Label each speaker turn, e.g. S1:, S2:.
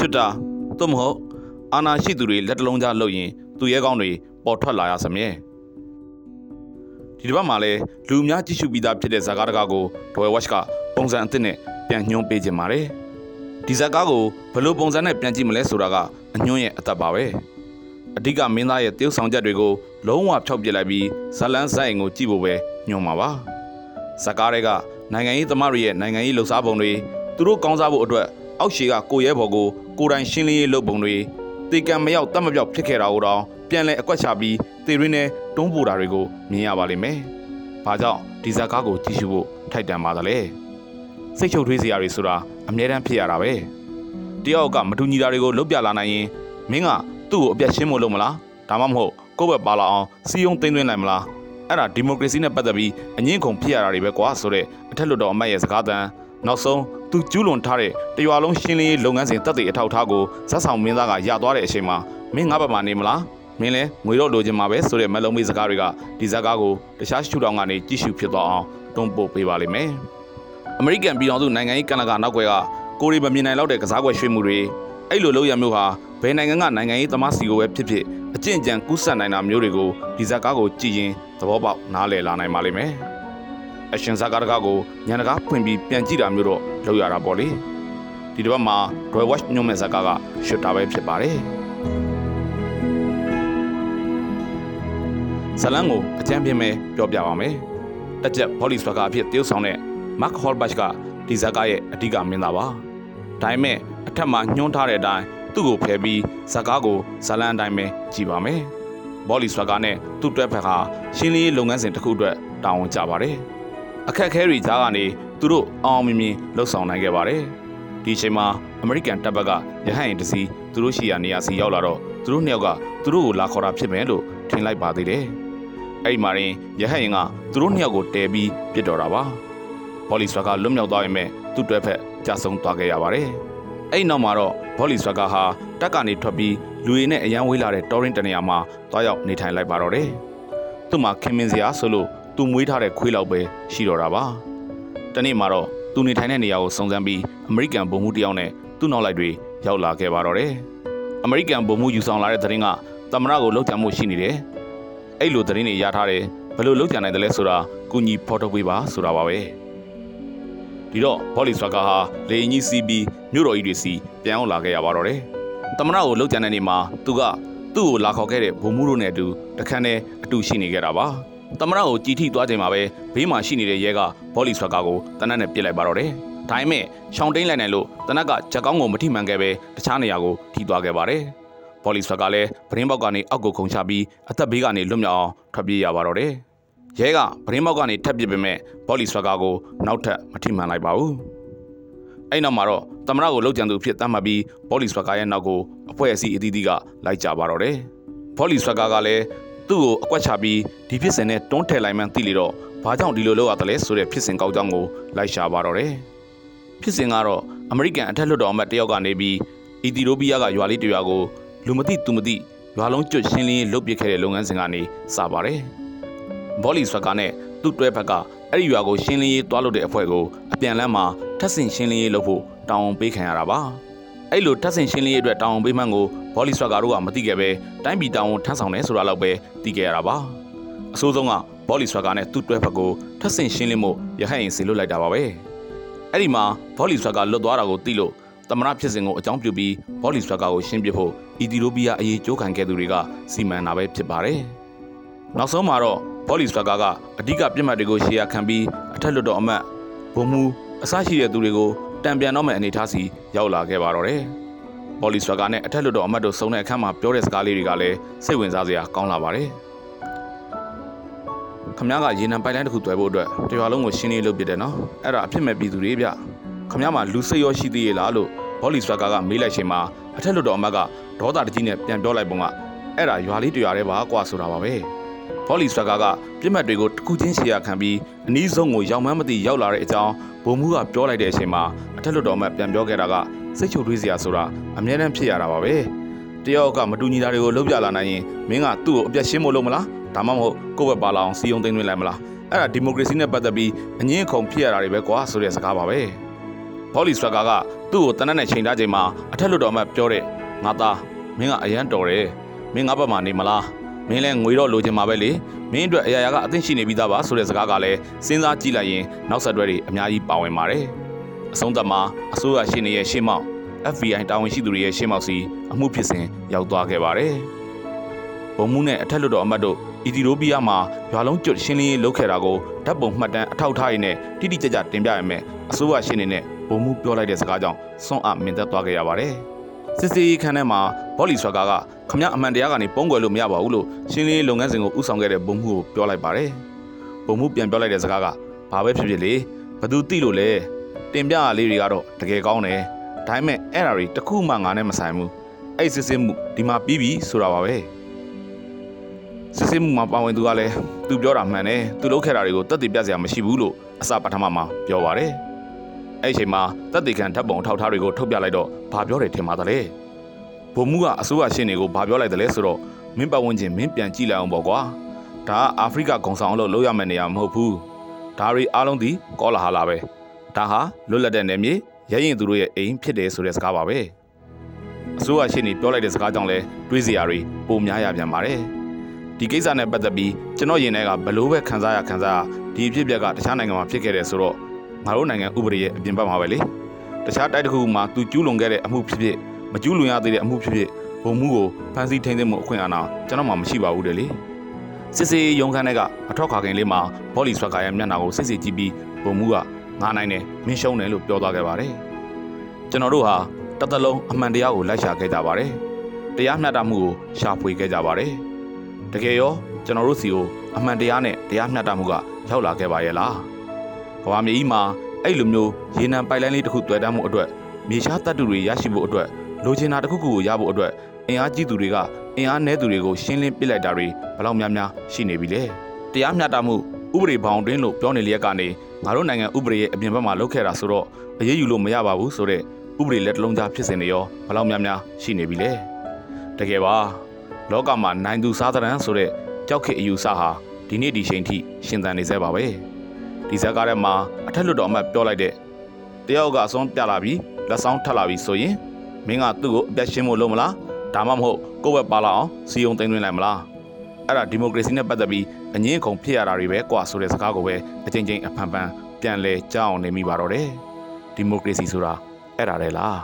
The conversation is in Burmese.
S1: ချွတ်တာသို့မဟုတ်အာနာရှိသူတွေလက်တလုံးကြားလှုပ်ရင်သူရဲကောင်းတွေပေါ်ထွက်လာရစမြဲဒီတစ်ပတ်မှာလဲလူအများကြည့်ရှုပြီးသားဖြစ်တဲ့ဇာကားတကားကိုဒွယ်ဝက်ချ်ကပုံစံအသစ်နဲ့ပြန်ညွှန်းပေးခြင်းပါတယ်ဒီဇာကားကိုဘယ်လိုပုံစံနဲ့ပြန်ကြည့်မလဲဆိုတာကအညွှန်းရဲ့အသက်ပါပဲအဓိကမင်းသားရဲ့တရုပ်ဆောင်ချက်တွေကိုလုံးဝဖျောက်ပစ်လိုက်ပြီးဇလန်းဇိုင်ကိုကြည့်ဖို့ပဲညွှန်ပါပါဇာကားတွေကနိုင်ငံရေးသမားတွေရဲ့နိုင်ငံရေးလှုပ်ရှားပုံတွေသူတို့ကောင်းစားဖို့အတွက်အောက်ရှေကကိုရဲဘော်ကို ကိုယ်တိုင်ရှင်းလင်းရေးလုပ်ပုံတွေတေကံမရောက်တတ်မပြောက်ဖြစ်ခဲ့တာကိုတော့ပြန်လဲအကွက်ချပြီးတေရင်းနဲ့တွန်းပို့တာတွေကိုမြင်ရပါလိမ့်မယ်။ဘာကြောင့်ဒီဇာကားကိုကြည့်ရှုဖို့ထိုက်တန်ပါသလဲ။စိတ်ချုပ်ထွေးစရာတွေဆိုတာအမြဲတမ်းဖြစ်ရတာပဲ။တယောက်ကမတူညီတာတွေကိုလုတ်ပြလာနိုင်ရင်မင်းကသူ့ကိုအပြတ်ရှင်းဖို့လုပ်မလား။ဒါမှမဟုတ်ကိုယ့်ဘက်ပါလာအောင်စီယုံသိမ်းသွင်းနိုင်မလား။အဲ့ဒါဒီမိုကရေစီနဲ့ပတ်သက်ပြီးအငင်းခုန်ဖြစ်ရတာတွေပဲကွာဆိုတဲ့အထက်လွှတ်တော်အမတ်ရဲ့စကားသံနောက်ဆုံး သူကျူးလွန်ထားတဲ့တရွာလုံးရှင်းလင်းရေးလုပ်ငန်းစဉ်တပ်တွေအထောက်အထားကိုဇက်ဆောင်မင်းသားကရသွားတဲ့အချိန်မှာမင်းငါ့ဘက်မှာနေမလားမင်းလဲငွေတော့လိုချင်မှာပဲဆိုတဲ့မလုံးမေးစကားတွေကဒီဇက်ကားကိုတခြားရှူတောင်ကနေကြည့်ရှုဖြစ်သွားအောင်တွန်းပို့ပေးပါလိမ့်မယ်အမေရိကန်ပြည်ထောင်စုနိုင်ငံရေးကန်နာကနောက်ွယ်ကကိုရီမမြင်နိုင်တော့တဲ့ကစားကွက်ရွှေ့မှုတွေအဲ့လိုလုပ်ရမျိုးဟာဘယ်နိုင်ငံကနိုင်ငံရေးသမားစီကိုပဲဖြစ်ဖြစ်အကျင့်ကြံကူးဆက်နိုင်တာမျိုးတွေကိုဒီဇက်ကားကိုကြည့်ရင်သဘောပေါက်နားလည်လာနိုင်ပါလိမ့်မယ် အရှင်ဇာကားတကားကိုညံတကားဖွင့်ပြီးပြန်ကြည့်တာမျိုးတော့လုပ်ရတာပေါ့လေဒီတစ်ပတ်မှာ Dry Watch ညွှန်မဲ့ဇာကားကရှွတ်တာပဲဖြစ်ပါတယ်ဇလန်ကိုအကြမ်းပြင်းမဲ့ပြောပြပါမယ်တက်ချက် Volley Swagger အဖြစ်တရုပ်ဆောင်တဲ့ Mark Holbach ကဒီဇာကားရဲ့အဓိကမင်းသားပါဒါပေမဲ့အထက်မှာညှိုးထားတဲ့အတိုင်းသူ့ကိုဖယ်ပြီးဇာကားကိုဇလန်အတိုင်းပဲကြည့်ပါမယ်ဘောလီဆွာကာနဲ့သူ့တွဲဖက်ဟာရှင်းလင်းရေးလုပ်ငန်းစဉ်တစ်ခုအတွက်တာဝန်ကျပါတယ်။ အခက်အခဲတွေကြားကနေသူတို့အောင်မြင်မြင်လှုပ်ဆောင်နိုင်ခဲ့ပါတယ်။ဒီအချိန်မှာအမေရိကန်တပ်ဘက်ကရဟတ်ရင်တစီသူတို့ရှိရာနေရာစီရောက်လာတော့သူတို့နှစ်ယောက်ကသူတို့ကိုလာခေါ်တာဖြစ်မယ်လို့ထင်လိုက်ပါသေးတယ်။အဲ့ဒီမှာရင်ရဟတ်ရင်ကသူတို့နှစ်ယောက်ကိုတဲပြီးပြစ်တော်တာပါ။ဘောလီဆွာကာလွတ်မြောက်သွားရင်မဲ့သူ့တွဲဖက်ကြာဆုံးသွားခဲ့ရပါတယ်။အဲ့နောက်မှာတော့ဘောလီဆွာကာဟာတက်ကနေထွက်ပြီးလူတွေနဲ့အရန်ဝေးလာတဲ့တော်ရင်တနေရာမှာတွားရောက်နေထိုင်လိုက်ပါတော့တယ်။သူ့မှာခင်မင်စရာဆိုလို့ သူမွေးထားတဲ့ခွေးလောက်ပဲရှိတော့တာပါ။တနေ့မှာတော့သူနေထိုင်တဲ့နေရာကိုစုံစမ်းပြီးအမေရိကန်ဗိုလ်မှူးတယောက်နဲ့သူ့နောက်လိုက်တွေရောက်လာခဲ့ပါတော့တယ်။အမေရိကန်ဗိုလ်မှူးယူဆောင်လာတဲ့သတင်းကသမရကိုလောက်ချမှုရှိနေတယ်။အဲ့လိုသတင်းတွေရထားတယ်ဘယ်လိုလောက်ချနိုင်တယ်လဲဆိုတာကုညီဖော်ထုတ်ပေးပါဆိုတာပါပဲ။ဒီတော့ဘောလီဆွာကာဟာလေအင်ကြီးစီးပြီးမြို့တော်ကြီးတွေစီပြန်အောင်လာခဲ့ရပါတော့တယ်။သမရကိုလောက်ချတဲ့နေ့မှာသူကသူ့ကိုလာခေါ်ခဲ့တဲ့ဗိုလ်မှူးတို့နဲ့အတူတခန်းနဲ့အတူရှိနေခဲ့တာပါ။ သမရကိုကြီးထိသွားချိန်မှာပဲဘေးမှာရှိနေတဲ့ရဲကဘောလီဆွာကာကိုတနက်နဲ့ပြစ်လိုက်ပါတော့တယ်။ဒါပေမဲ့ရှောင်းတိန်လိုက်နိုင်လို့တနက်ကချက်ကောင်းကိုမထိမှန်ခဲ့ပဲတခြားနေရာကိုထိသွားခဲ့ပါတယ်။ဘောလီဆွာကလည်းပရင်းပေါက်ကနေအောက်ကိုခုန်ချပြီးအသက်ဘေးကနေလွတ်မြောက်အောင်ထွက်ပြေးရပါတော့တယ်။ရဲကပရင်းပေါက်ကနေထပ်ပစ်ပေမဲ့ဘောလီဆွာကကိုနောက်ထပ်မထိမှန်လိုက်ပါဘူး။အဲ့နောက်မှာတော့သမရကိုလှုပ်ကြံသူဖြစ်တတ်မှတ်ပြီးဘောလီဆွာကရဲ့နောက်ကိုအဖွဲ့အစည်းအသီးသီးကလိုက်ကြပါတော့တယ်။ဘောလီဆွာကကလည်း သူ့ကိုအကွက်ချပြီးဒီဖြစ်စဉ်နဲ့တွန်းထည့်လိုက်မှန်းသိလေတော့ဘာကြောင့်ဒီလိုလုပ်ရတယ်လဲဆိုတဲ့ဖြစ်စဉ်ကောက်ကြောင်းကိုလိုက်ရှာပါတော့တယ်။ဖြစ်စဉ်ကတော့အမေရိကန်အထက်လွှတ်တော်အမတ်တယောက်ကနေပြီးအီသီယိုးပီးယားကရွာလေးတရွာကိုလူမသိသူမသိရွာလုံးကျွတ်ရှင်းလင်းရေးလုပ်ပစ်ခဲ့တဲ့လုပ်ငန်းစဉ်ကနေစပါတယ်။ဘောလီဆွာကာနဲ့သူ့တွဲဖက်ကအဲ့ဒီရွာကိုရှင်းလင်းရေးတွားလုပ်တဲ့အဖွဲ့ကိုအပြန်လမ်းမှာထပ်ဆင့်ရှင်းလင်းရေးလုပ်ဖို့တောင်းပေးခံရတာပါ။အဲ့လိုထပ်ဆင့်ရှင်းလင်းရေးအတွက်တောင်းပေးမှန်းကို ဘောလီဆွာကာတို့ကမသိခဲ့ပဲတိုင်းပြည်တောင်းထမ်းဆောင်နေဆိုတာလောက်ပဲသိခဲ့ရတာပါ။အဆိုးဆုံးကဘောလီဆွာကာနဲ့သူ့တွဲဖက်ကိုထပ်ဆင့်ရှင်းလင်းမှုရဟတ်ရင်စီလွတ်လိုက်တာပါပဲ။အဲ့ဒီမှာဘောလီဆွာကာလွတ်သွားတာကိုသိလို့သမရဖြစ်စဉ်ကိုအကြောင်းပြုပြီးဘောလီဆွာကာကိုရှင်းပြဖို့အီသီယိုးပီးယားအရေးကြိုးခံခဲ့သူတွေကစီမံတာပဲဖြစ်ပါတယ်။နောက်ဆုံးမှာတော့ဘောလီဆွာကာကအဓိကပြစ်မှတ်တွေကိုရှေ့ရခံပြီးအထက်လွတ်တော်အမတ်ဘုံမူအစရှိတဲ့သူတွေကိုတံပြန်တော့မဲ့အနေထားစီရောက်လာခဲ့ပါတော့တယ်။ ဘောလီဆွာကာနဲ့အထက်လွတ်တော်အမတ်တို့စုံတဲ့အခန်းမှာပြောတဲ့စကားလေးတွေကလည်းစိတ်ဝင်စားစရာကောင်းလာပါတယ်။ခမ ्या ကရေနံပိုက်လိုင်းတစ်ခုတွဲဖို့အတွက်တရွာလုံးကိုရှင်းလင်းလုပ်ပြတယ်နော်။အဲ့ဒါအဖြစ်မဲ့ပြည်သူတွေဗျ။ခမ ्या မှာလူစိတ်ရောရှိသေးရဲ့လားလို့ဘောလီဆွာကာကမေးလိုက်ချိန်မှာအထက်လွတ်တော်အမတ်ကဒေါသတကြီးနဲ့ပြန်ပြောလိုက်ပုံကအဲ့ဒါရွာလေးတရွာတည်းပါကွာဆိုတာပါပဲ။ဘောလီဆွာကာကပြစ်မှတ်တွေကိုတစ်ခုချင်းရှေ့ရခံပြီးအနည်းဆုံးကိုရောက်မှန်းမသိရောက်လာတဲ့အကြောင်းဘုံမူကပြောလိုက်တဲ့အချိန်မှာအထက်လွတ်တော်အမတ်ပြန်ပြောခဲ့တာက စိတ်ချုပ်တွေးစရာဆိုတာအမြဲတမ်းဖြစ်ရတာပါပဲ။တယောက်ကမတူညီတာတွေကိုလုပ်ပြလာနိုင်ရင်မင်းကသူ့ကိုအပြတ်ရှင်းမလို့မလားဒါမှမဟုတ်ကိုယ့်ဘက်ပါလာအောင်စီယုံသိမ်းသွင်းလိုက်မလားအဲ့ဒါဒီမိုကရေစီနဲ့ပတ်သက်ပြီးအငင်းအခုံဖြစ်ရတာတွေပဲကွာဆိုတဲ့စကားပါပဲဘောလီစထရကာကသူ့ကိုတနက်နဲ့ချိန်ထားချိန်မှာအထက်လွတ်တော်မှပြောတဲ့ငါသားမင်းကအရန်တော်တယ်မင်းငါဘက်မှာနေမလားမင်းလည်းငွေတော့လိုချင်မှာပဲလေမင်းအတွက်အရာရာကအသင့်ရှိနေပြီးသားပါဆိုတဲ့စကားကလည်းစဉ်းစားကြည့်လိုက်ရင်နောက်ဆက်တွဲတွေအများကြီးပါဝင်ပါတယ် အဆုံးသတ်မှာအစိုးရရှင်နေရဲ့ရှေ့မောက် FBI တာဝန်ရှိသူတွေရဲ့ရှေ့မောက်စီအမှုဖြစ်စဉ်ရောက်သွားခဲ့ပါတယ်ဘုံမှုနဲ့အထက်လွတ်တော်အမတ်တို့အီသီယိုးပီးယားမှာရွာလုံးကျွတ်ရှင်းလင်းရေးလုပ်ခဲ့တာကိုဓာတ်ပုံမှတ်တမ်းအထောက်အထားရင်းနဲ့တိတိကျကျတင်ပြရမယ်အစိုးရရှင်းနေနဲ့ဘုံမှုပြောလိုက်တဲ့စကားကြောင့်စွန့်အပ်မြင်သက်သွားခဲ့ရပါတယ်စစ်စေးခန်းထဲမှာဘောလီဆွာကာကခမရအမှန်တရားကနေပုံကွယ်လို့မရပါဘူးလို့ရှင်းလင်းရေးလုပ်ငန်းစဉ်ကိုဥဆောင်ခဲ့တဲ့ဘုံမှုကိုပြောလိုက်ပါတယ်ဘုံမှုပြန်ပြောလိုက်တဲ့စကားကဘာပဲဖြစ်ဖြစ်လေဘသူတိလို့လဲ တင်ပြရလေးတွေကတော့တကယ်ကောင်းတယ်ဒါပေမဲ့အဲ့ဓာတွေတစ်ခုမှငါနဲ့မဆိုင်ဘူးအဲ့စစ်စစ်မှုဒီမှာပြီးပြီဆိုတာပါပဲစစ်စစ်မှုမှာပါဝင်သူကလည်းသူပြောတာမှန်တယ်သူလုပ်ခဲ့တာတွေကိုတက်တည်ပြစရာမရှိဘူးလို့အစပထမမှာပြောပါတယ်အဲ့ဒီအချိန်မှာတက်တည်ခံဓာတ်ပုံအထောက်အထားတွေကိုထုတ်ပြလိုက်တော့ဘာပြောတယ်ထင်ပါသလဲဘုံမှုကအစိုးရရှင်းတွေကိုဘာပြောလိုက်တယ်လဲဆိုတော့မင်းပတ်ဝန်းကျင်မင်းပြန်ကြည့်လိုက်အောင်ပေါ့ကွာဒါကအာဖရိကဂုံဆောင်အလုပ်လုပ်ရမယ့်နေရာမဟုတ်ဘူးဒါတွေအားလုံးဒီကောလာဟာလာပဲ ဒါဟာလွတ်လပ်တဲ့နေမြေရရင်သူတို့ရဲ့အိမ်ဖြစ်တယ်ဆိုတဲ့စကားပါပဲအစိုးရရှင်းနေပြောလိုက်တဲ့စကားကြောင့်လဲတွေးစရာတွေပိုများရပြန်ပါတယ်ဒီကိစ္စနဲ့ပတ်သက်ပြီးကျွန်တော်ရင်ထဲကဘလို့ပဲခံစားရခံစားရဒီအဖြစ်အပျက်ကတခြားနိုင်ငံမှာဖြစ်ခဲ့တယ်ဆိုတော့ငါတို့နိုင်ငံဥပဒေရဲ့အပြင်ဘက်မှာပဲလေတခြားတိုက်တစ်ခုမှာသူကျူးလွန်ခဲ့တဲ့အမှုဖြစ်ဖြစ်မကျူးလွန်ရသေးတဲ့အမှုဖြစ်ဖြစ်ဘုံမှုကိုဖန်ဆီးထိန်းသိမ်းမှုအခွင့်အာဏာကျွန်တော်မှမရှိပါဘူးတဲ့လေစစ်စေးရုံခန်းထဲကအထောက်ခါခင်လေးမှာဘောလီဆွတ်ကာရဲ့မျက်နှာကိုစစ်စစ်ကြည့်ပြီးဘုံမှုက ငါနိုင်တယ်မင်းရှုံးတယ်လို့ပြောသွားခဲ့ပါတယ်ကျွန်တော်တို့ဟာတစ်သက်လုံးအမှန်တရားကိုလိုက်ရှာခဲ့ကြပါတယ်တရားမျှတမှုကိုရှာဖွေခဲ့ကြပါတယ်တကယ်ရောကျွန်တော်တို့စီကိုအမှန်တရားနဲ့တရားမျှတမှုကရောက်လာခဲ့ပါရဲ့လားကဘာမြေကြီးမှာအဲ့လိုမျိုးရေနံပိုက်လိုင်းလေးတစ်ခုတွေ့တမ်းမှုအတွက်မြေရှားတပ်တူတွေရရှိဖို့အတွက်လိုချင်တာတစ်ခုခုကိုရဖို့အတွက်အင်အားကြီးသူတွေကအင်အားနည်းသူတွေကိုရှင်းလင်းပစ်လိုက်တာတွေဘယ်လောက်များများရှိနေပြီလဲတရားမျှတမှု ဥပဒေဘောင်တွင်းလို့ပြောနေလျက်ကနေငါတို့နိုင်ငံဥပဒေရဲ့အပြင်ဘက်မှာလုပ်ခဲ့တာဆိုတော့အရေးယူလို့မရပါဘူးဆိုတော့ဥပဒေလက်တလုံးကြားဖြစ်စဉ်တွေရောဘယ်လောက်များများရှိနေပြီလဲတကယ်ပါလောကမှာနိုင်သူစားသဏ္ဍာန်ဆိုတဲ့ကြောက်ခေအယူဆဟာဒီနေ့ဒီချိန်ထိရှင်သန်နေသေးပါပဲဒီဇက်ကားထဲမှာအထက်လွတ်တော်အမတ်ပြောလိုက်တဲ့တယောက်ကအစွန်းပြလာပြီးလက်ဆောင်ထပ်လာပြီးဆိုရင်မင်းကသူ့ကိုအပြတ်ရှင်းဖို့လုပ်မလားဒါမှမဟုတ်ကိုယ့်ဘက်ပါလာအောင်စီယုံသိမ်းသွင်းလိုက်မလားအဲ့ဒါဒီမိုကရေစီနဲ့ပတ်သက်ပြီး အငင်းခုန်ဖြစ်ရတာတွေပဲကွာဆိုတဲ့စကားကိုပဲအချိန်ချင်းအဖန်ဖန်ပြန်လဲကြားအောင်နေမိပါတော့တယ်ဒီမိုကရေစီဆိုတာအဲ့ဒါလေလား